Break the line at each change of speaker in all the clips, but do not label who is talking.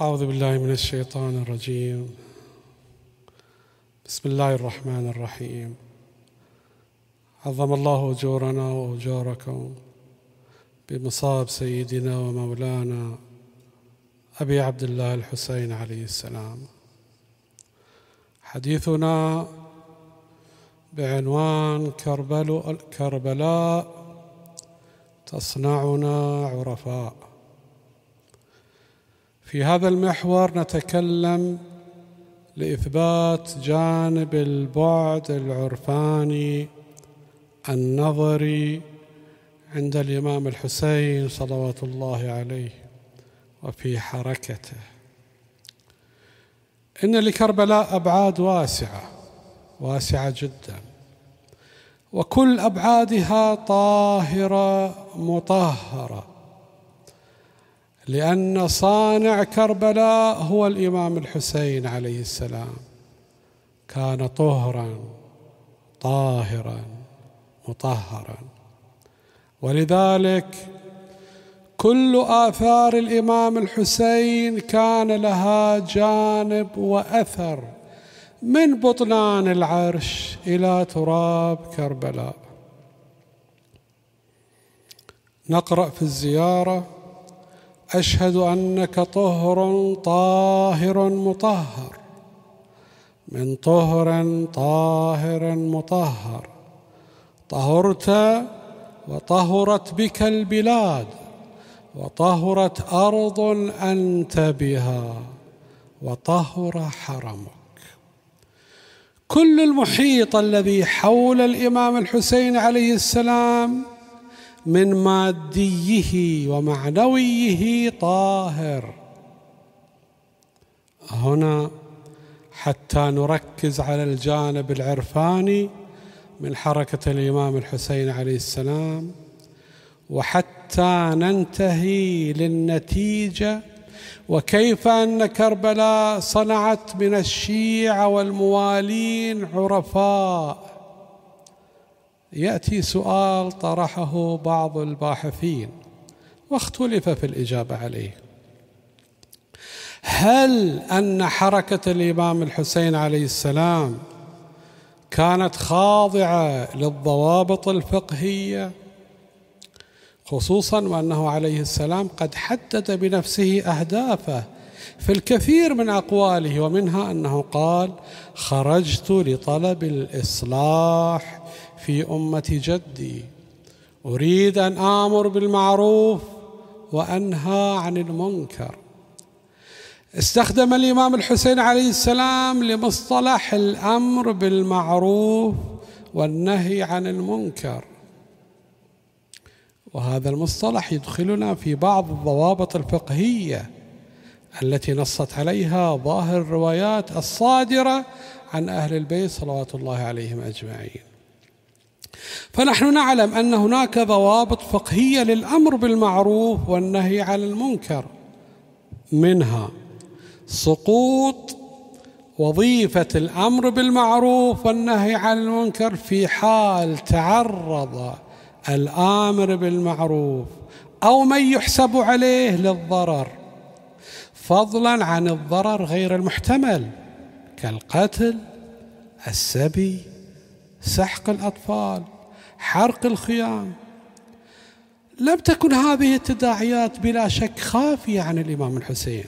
أعوذ بالله من الشيطان الرجيم. بسم الله الرحمن الرحيم. عظم الله أجورنا وأجوركم بمصاب سيدنا ومولانا أبي عبد الله الحسين عليه السلام. حديثنا بعنوان كربلاء تصنعنا عرفاء. في هذا المحور نتكلم لإثبات جانب البعد العرفاني النظري عند الإمام الحسين صلوات الله عليه وفي حركته. إن لكربلاء أبعاد واسعة واسعة جدا. وكل أبعادها طاهرة مطهرة. لأن صانع كربلاء هو الإمام الحسين عليه السلام. كان طهرا طاهرا مطهرا. ولذلك كل آثار الإمام الحسين كان لها جانب وأثر من بطلان العرش إلى تراب كربلاء. نقرأ في الزيارة. أشهد أنك طهر طاهر مطهر. من طهر طاهر مطهر. طهرت وطهرت بك البلاد وطهرت أرض أنت بها وطهر حرمك. كل المحيط الذي حول الإمام الحسين عليه السلام من ماديه ومعنويه طاهر. هنا حتى نركز على الجانب العرفاني من حركة الإمام الحسين عليه السلام وحتى ننتهي للنتيجة وكيف أن كربلاء صنعت من الشيعة والموالين عرفاء. يأتي سؤال طرحه بعض الباحثين واختلف في الإجابة عليه. هل أن حركة الإمام الحسين عليه السلام كانت خاضعة للضوابط الفقهية؟ خصوصا وأنه عليه السلام قد حدد بنفسه أهدافه في الكثير من أقواله ومنها أنه قال خرجت لطلب الإصلاح في أمة جدي. أريد أن آمر بالمعروف وأنهى عن المنكر. استخدم الإمام الحسين عليه السلام لمصطلح الأمر بالمعروف والنهي عن المنكر. وهذا المصطلح يدخلنا في بعض الضوابط الفقهية التي نصت عليها ظاهر الروايات الصادرة عن أهل البيت صلوات الله عليهم أجمعين. فنحن نعلم أن هناك ضوابط فقهية للأمر بالمعروف والنهي عن المنكر منها سقوط وظيفة الأمر بالمعروف والنهي عن المنكر في حال تعرض الآمر بالمعروف أو من يحسب عليه للضرر. فضلا عن الضرر غير المحتمل كالقتل السبي سحق الأطفال حرق الخيام. لم تكن هذه التداعيات بلا شك خافية عن الإمام الحسين.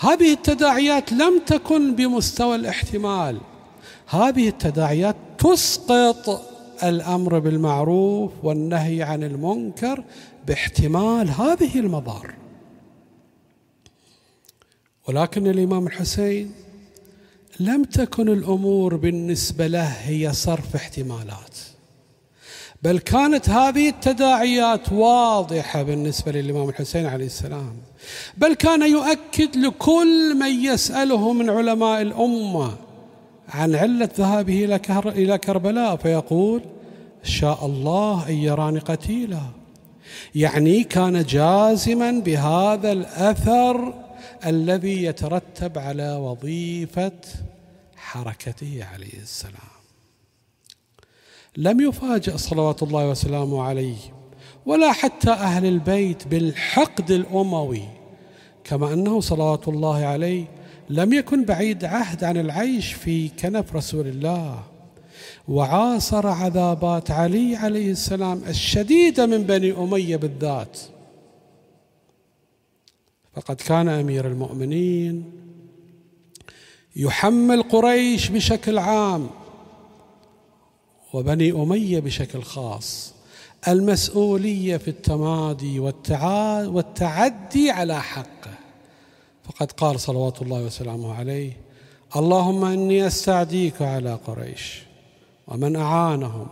هذه التداعيات لم تكن بمستوى الاحتمال. هذه التداعيات تسقط الأمر بالمعروف والنهي عن المنكر باحتمال هذه المضار. ولكن الإمام الحسين لم تكن الأمور بالنسبة له هي صرف احتمالات بل كانت هذه التداعيات واضحة بالنسبة للإمام الحسين عليه السلام بل كان يؤكد لكل من يسأله من علماء الأمة عن علة ذهابه إلى كربلاء فيقول شاء الله أن يراني قتيلا. يعني كان جازما بهذا الأثر الذي يترتب على وظيفة حركته عليه السلام. لم يفاجأ صلوات الله وسلامه عليه ولا حتى أهل البيت بالحقد الأموي كما أنه صلوات الله عليه لم يكن بعيد عهد عن العيش في كنف رسول الله وعاصر عذابات علي عليه السلام الشديدة من بني أمية بالذات. فقد كان أمير المؤمنين يحمل قريش بشكل عام وبني أمية بشكل خاص. المسؤولية في التمادي والتعدي على حقه. فقد قال صلوات الله وسلامه عليه اللهم إني أستعديك على قريش ومن أعانهم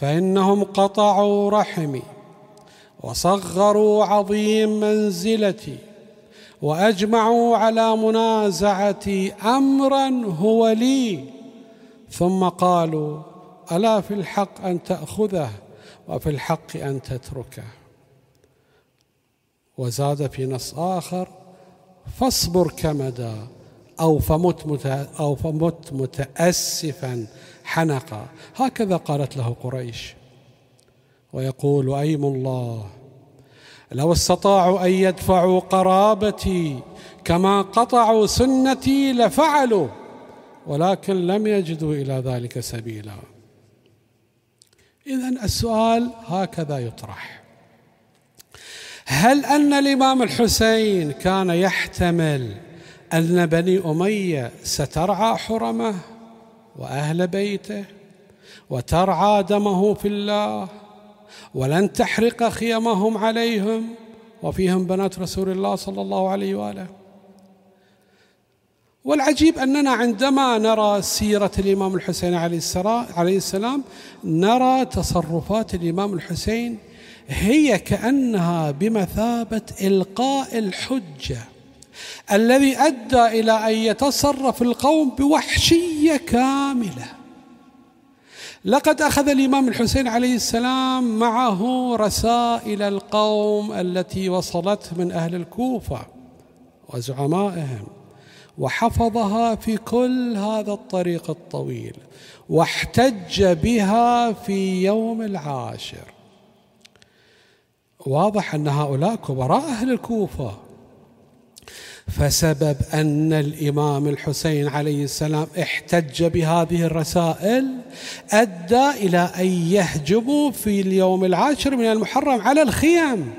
فإنهم قطعوا رحمي وصغروا عظيم منزلتي وأجمعوا على منازعتي امرا هو لي. ثم قالوا ألا في الحق أن تأخذه وفي الحق أن تتركه. وزاد في نص آخر فاصبر كمدا أو فمت أو فمت متاسفا حنقا. هكذا قالت له قريش. ويقول أيم الله؟ لو استطاعوا أن يدفعوا قرابتي كما قطعوا سنتي لفعلوا ولكن لم يجدوا إلى ذلك سبيلا. اذا السؤال هكذا يطرح. هل أن الإمام الحسين كان يحتمل أن بني أمية سترعى حرمه وأهل بيته وترعى دمه في الله؟ ولن تحرق خيمهم عليهم. وفيهم بنات رسول الله صلى الله عليه وآله. والعجيب أننا عندما نرى سيرة الإمام الحسين عليه السلام نرى تصرفات الإمام الحسين هي كأنها بمثابة إلقاء الحجة الذي أدى إلى أن يتصرف القوم بوحشية كاملة. لقد أخذ الإمام الحسين عليه السلام معه رسائل القوم التي وصلت من أهل الكوفة وزعمائهم وحفظها في كل هذا الطريق الطويل واحتج بها في يوم العاشر. واضح أن هؤلاء كبراء أهل الكوفة. فسبب أن الإمام الحسين عليه السلام احتج بهذه الرسائل أدى إلى أن يهجموا في اليوم العاشر من المحرم على الخيام.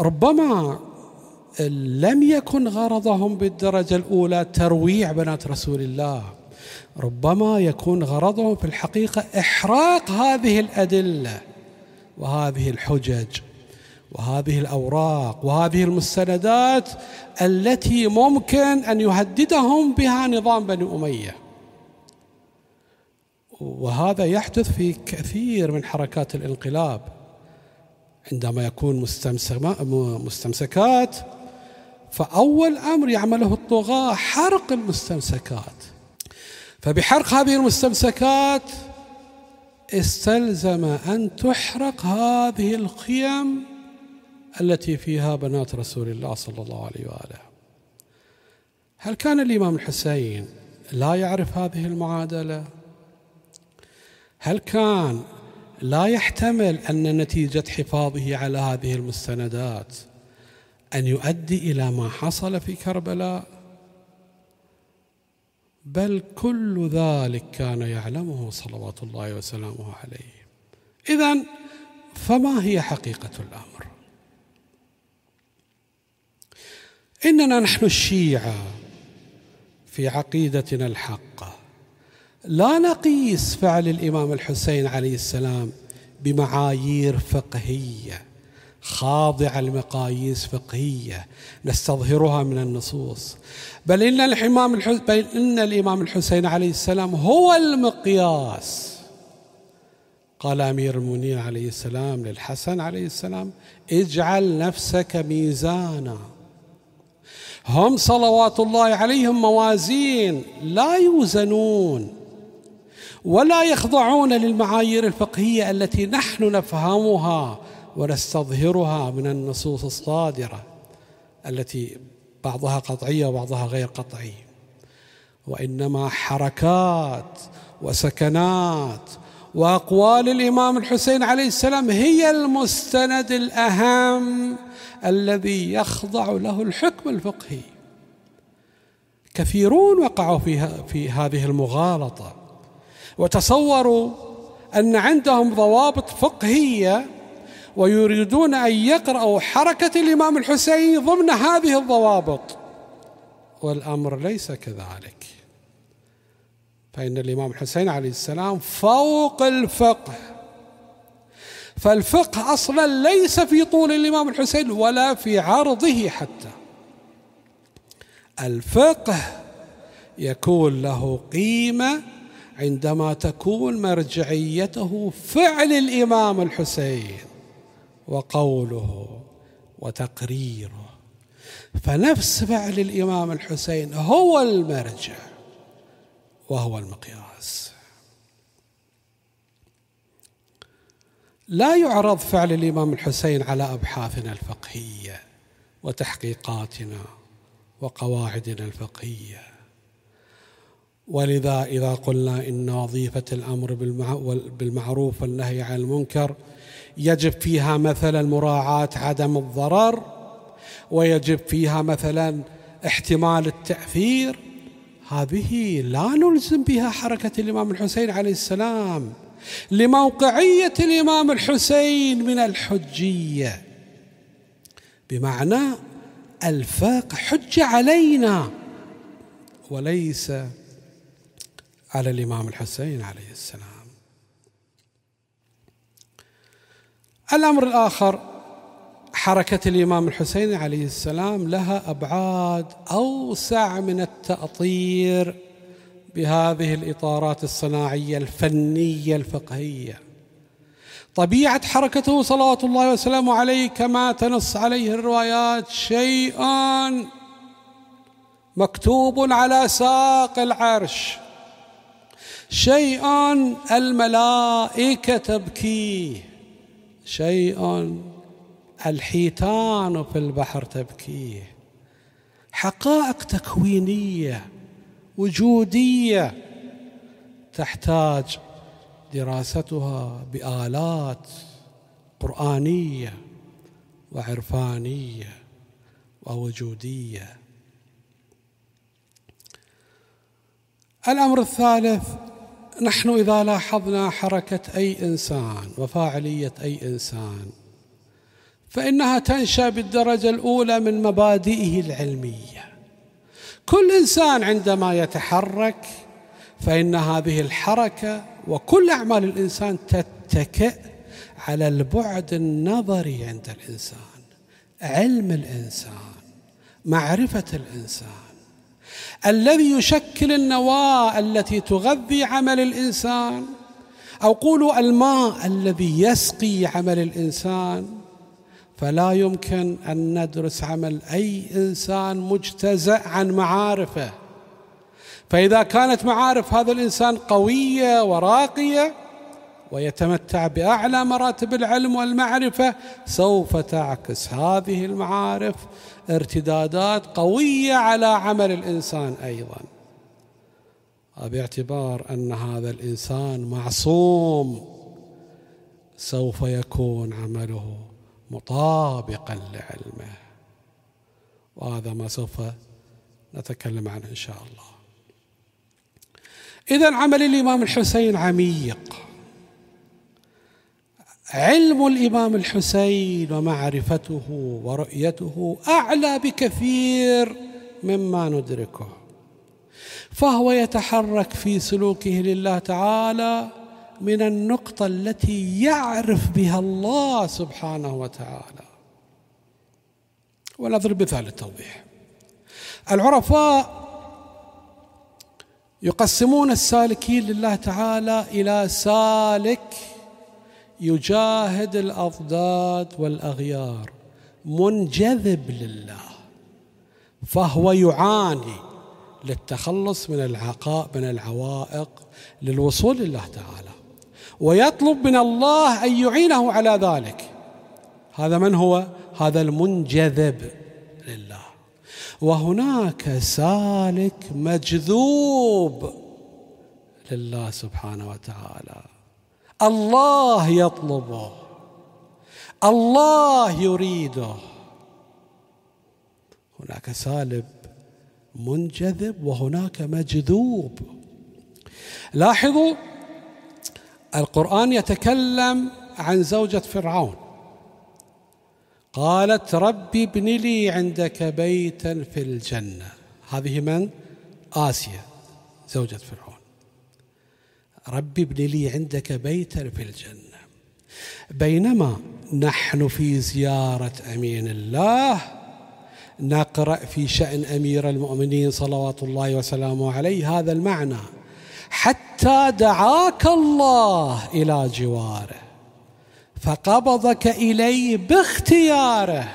ربما لم يكن غرضهم بالدرجة الأولى ترويع بنات رسول الله ربما يكون غرضهم في الحقيقة إحراق هذه الأدلة وهذه الحجج. وهذه الأوراق وهذه المستندات التي ممكن أن يهددهم بها نظام بني أمية. وهذا يحدث في كثير من حركات الانقلاب. عندما يكون مستمسكات فأول أمر يعمله الطغاة حرق المستمسكات. فبحرق هذه المستمسكات استلزم أن تحرق هذه الخيم التي فيها بنات رسول الله صلى الله عليه وآله. هل كان الإمام الحسين لا يعرف هذه المعادلة؟ هل كان لا يحتمل أن نتيجة حفاظه على هذه المستندات أن يؤدي إلى ما حصل في كربلاء؟ بل كل ذلك كان يعلمه صلوات الله وسلامه عليه. إذا فما هي حقيقة الأمر؟ إننا نحن الشيعة في عقيدتنا الحقة. لا نقيس فعل الإمام الحسين عليه السلام بمعايير فقهية خاضعة لمقاييس فقهية نستظهرها من النصوص. بل إن الإمام بل إن الإمام الحسين عليه السلام هو المقياس. قال أمير المؤمنين عليه السلام للحسن عليه السلام اجعل نفسك ميزانا. هم صلوات الله عليهم موازين لا يوزنون ولا يخضعون للمعايير الفقهية التي نحن نفهمها ونستظهرها من النصوص الصادرة التي بعضها قطعية وبعضها غير قطعيه وإنما حركات وسكنات وأقوال الإمام الحسين عليه السلام هي المستند الأهم الذي يخضع له الحكم الفقهي. كثيرون وقعوا في في هذه المغالطة وتصوروا أن عندهم ضوابط فقهية ويريدون أن يقرأوا حركة الإمام الحسين ضمن هذه الضوابط. والأمر ليس كذلك. فإن الإمام الحسين عليه السلام فوق الفقه. فالفقه أصلا ليس في طول الإمام الحسين ولا في عرضه حتى. الفقه يكون له قيمة عندما تكون مرجعيته فعل الإمام الحسين وقوله وتقريره. فنفس فعل الإمام الحسين هو المرجع وهو المقياس. لا يعرض فعل الإمام الحسين على أبحاثنا الفقهية وتحقيقاتنا وقواعدنا الفقهية. ولذا إذا قلنا إن وظيفة الأمر بالمعروف والنهي عن المنكر يجب فيها مثلا مراعاة عدم الضرر ويجب فيها مثلا احتمال التأثير هذه لا نلزم بها حركة الإمام الحسين عليه السلام. لموقعية الإمام الحسين من الحجية. بمعنى الفاق حجة علينا وليس على الإمام الحسين عليه السلام. الأمر الآخر حركة الإمام الحسين عليه السلام لها أبعاد أوسع من التأطير. بهذه الإطارات الصناعية الفنية الفقهية. طبيعة حركته صلوات الله وسلامه عليه كما تنص عليه الروايات شيء مكتوب على ساق العرش. شيء الملائكة تبكيه. شيء الحيتان في البحر تبكيه. حقائق تكوينية وجودية تحتاج دراستها بآلات قرآنية وعرفانية ووجودية. الأمر الثالث نحن إذا لاحظنا حركة أي إنسان وفاعلية أي إنسان فإنها تنشأ بالدرجة الأولى من مبادئه العلمية. كل إنسان عندما يتحرك فإن هذه الحركة وكل أعمال الإنسان تتكئ على البعد النظري عند الإنسان علم الإنسان معرفة الإنسان. الذي يشكل النواة التي تغذي عمل الإنسان أو قولوا الماء الذي يسقي عمل الإنسان فلا يمكن أن ندرس عمل أي إنسان مجتزأ عن معارفه. فإذا كانت معارف هذا الإنسان قوية وراقية ويتمتع بأعلى مراتب العلم والمعرفة سوف تعكس هذه المعارف ارتدادات قوية على عمل الإنسان أيضا. باعتبار أن هذا الإنسان معصوم سوف يكون عمله مطابقا لعلمه. وهذا ما سوف نتكلم عنه إن شاء الله. إذا عمل الإمام الحسين عميق. علم الإمام الحسين ومعرفته ورؤيته أعلى بكثير مما ندركه. فهو يتحرك في سلوكه لله تعالى من النقطة التي يعرف بها الله سبحانه وتعالى. ونضرب مثال التوضيح العرفاء يقسمون السالكين لله تعالى إلى سالك يجاهد الأضداد والأغيار منجذب لله فهو يعاني للتخلص من العقاء من العوائق للوصول لله تعالى. ويطلب من الله أن يعينه على ذلك. هذا من هو؟ هذا المنجذب لله. وهناك سالك مجذوب لله سبحانه وتعالى. الله يطلبه. الله يريده. هناك سالب منجذب وهناك مجذوب. لاحظوا القرآن يتكلم عن زوجة فرعون. قالت رب ابن لي عندك بيتا في الجنة. هذه من؟ آسيا زوجة فرعون. رب ابن لي عندك بيتا في الجنة. بينما نحن في زيارة أمين الله نقرأ في شأن أمير المؤمنين صلوات الله وسلامه عليه هذا المعنى. حتى دعاك الله إلى جواره فقبضك إليه باختياره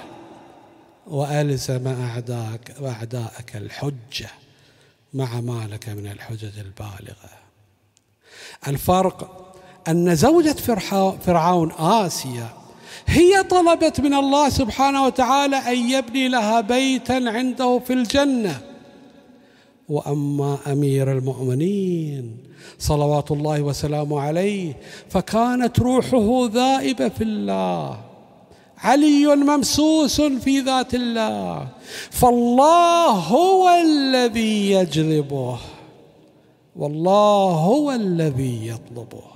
وألزم أعداءك وأعداءك الحجة مع ما لك من الحجج البالغة. الفرق أن زوجة فرعون آسيا هي طلبت من الله سبحانه وتعالى أن يبني لها بيتا عنده في الجنة. وأما أمير المؤمنين صلوات الله وسلامه عليه فكانت روحه ذائبة في الله علي ممسوس في ذات الله فالله هو الذي يجذبه والله هو الذي يطلبه.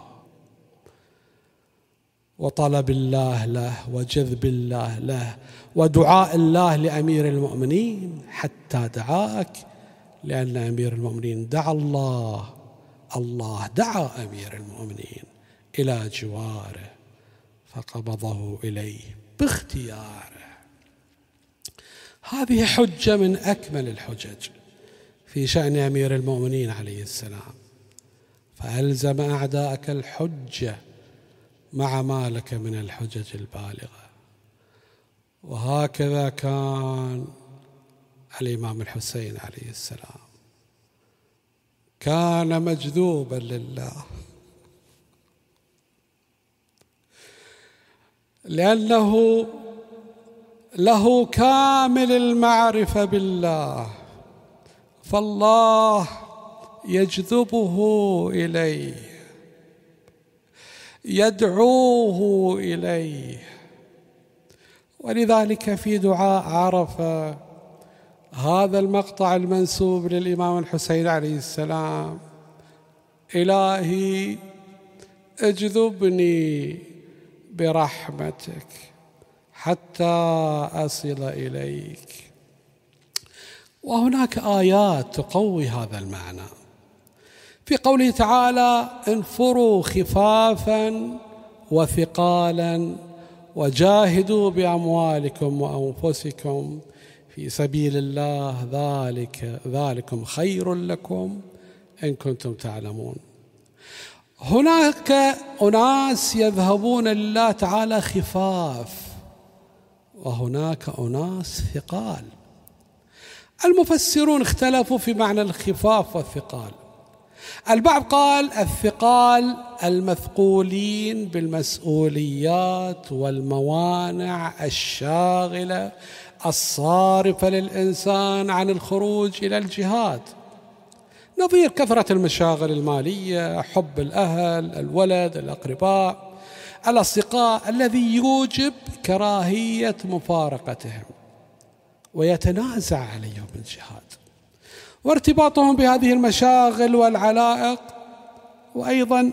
وطلب الله له وجذب الله له ودعاء الله لأمير المؤمنين حتى دعاك لأن أمير المؤمنين دعا الله. الله دعا أمير المؤمنين إلى جواره فقبضه إليه باختياره. هذه حجة من أكمل الحجج في شأن أمير المؤمنين عليه السلام. فألزم أعداءك الحجة مع ما لك من الحجج البالغة. وهكذا كان الإمام الحسين عليه السلام. كان مجذوبا لله. لأنه له كامل المعرفة بالله. فالله يجذبه إليه. يدعوه إليه. ولذلك في دعاء عرفة هذا المقطع المنسوب للإمام الحسين عليه السلام. إلهي اجذبني برحمتك حتى أصل إليك. وهناك آيات تقوي هذا المعنى. في قوله تعالى انفروا خفافا وثقالا وجاهدوا بأموالكم وأنفسكم في سبيل الله ذلك ذلكم خير لكم إن كنتم تعلمون. هناك أناس يذهبون لله تعالى خفاف وهناك أناس ثقال. المفسرون اختلفوا في معنى الخفاف والثقال. البعض قال الثقال المثقولين بالمسؤوليات والموانع الشاغلة الصارفة للإنسان عن الخروج إلى الجهاد. نظير كثرة المشاغل المالية حب الأهل الولد الأقرباء الأصدقاء الذي يوجب كراهية مفارقتهم ويتنازع عليهم الجهاد. وارتباطهم بهذه المشاغل والعلائق وأيضا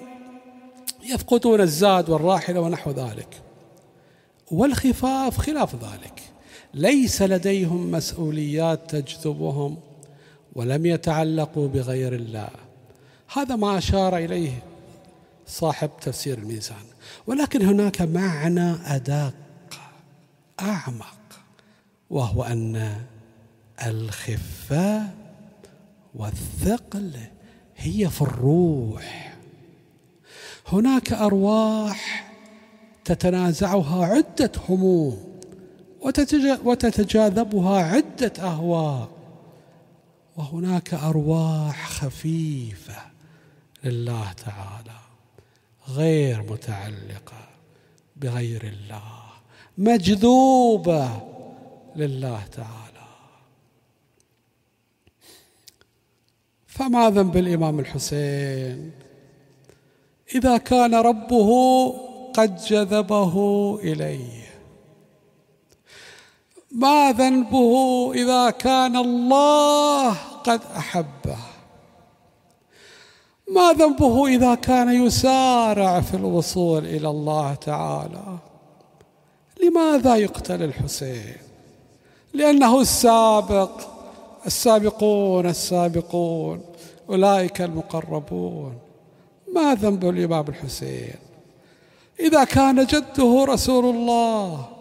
يفقدون الزاد والراحلة ونحو ذلك والخفاف خلاف ذلك. ليس لديهم مسؤوليات تجذبهم ولم يتعلقوا بغير الله. هذا ما أشار إليه صاحب تفسير الميزان. ولكن هناك معنى أدق أعمق وهو أن الخفة والثقل هي في الروح. هناك أرواح تتنازعها عدة هموم. وتتجاذبها عدة أهواء. وهناك أرواح خفيفة لله تعالى غير متعلقة بغير الله مجذوبة لله تعالى. فما ذنب الإمام الحسين؟ إذا كان ربه قد جذبه إليه. ما ذنبه إذا كان الله قد أحبه. ما ذنبه إذا كان يسارع في الوصول إلى الله تعالى. لماذا يقتل الحسين؟ لأنه السابق السابقون السابقون أولئك المقربون. ما ذنب الإمام الحسين؟ إذا كان جده رسول الله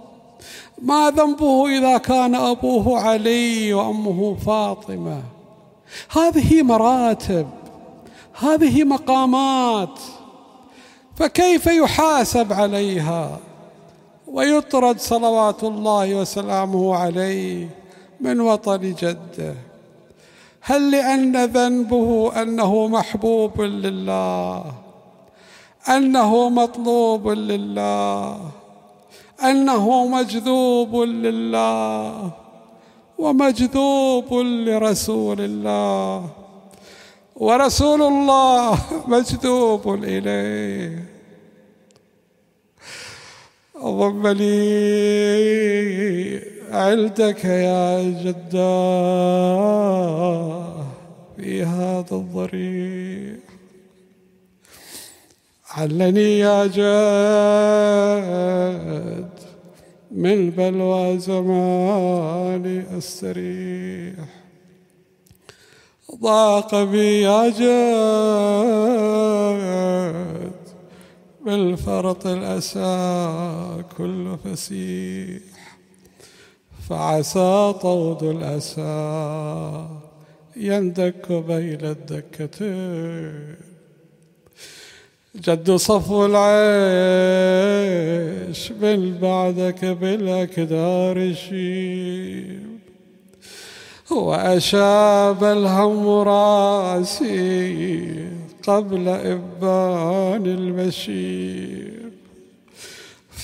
ما ذنبه إذا كان أبوه علي وأمه فاطمة. هذه مراتب هذه مقامات. فكيف يحاسب عليها؟ ويطرد صلوات الله وسلامه عليه من وطن جده. هل لأن ذنبه أنه محبوب لله؟ أنه مطلوب لله؟ أنه مجذوب لله ومجذوب لرسول الله. ورسول الله مجذوب إليه. ضم لي عندك يا جداه في هذا الضريح علني يا جد من بلوى زماني استريح ضاق بي يا جد بالفرط الأسى كل فسيح. فعسى طود الأسى يندك بين الدكتين جد صفو العيش من بعدك بالأكدار الشيب وأشاب الهم رأسي قبل إبان المشيب.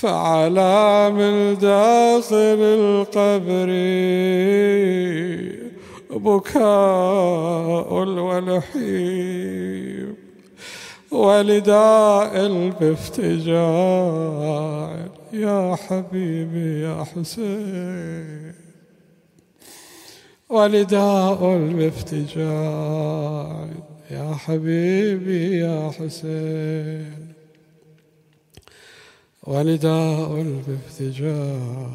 فعلى من داخل القبر بكاء ولحيب ولداء بافتجاع يا حبيبي يا حسين. ونداء بافتجاع يا حبيبي يا حسين. ونداء بافتجاع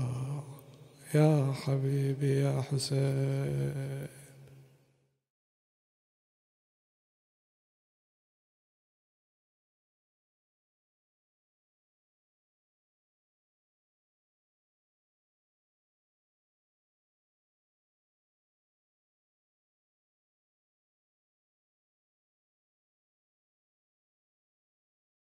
يا حبيبي يا حسين.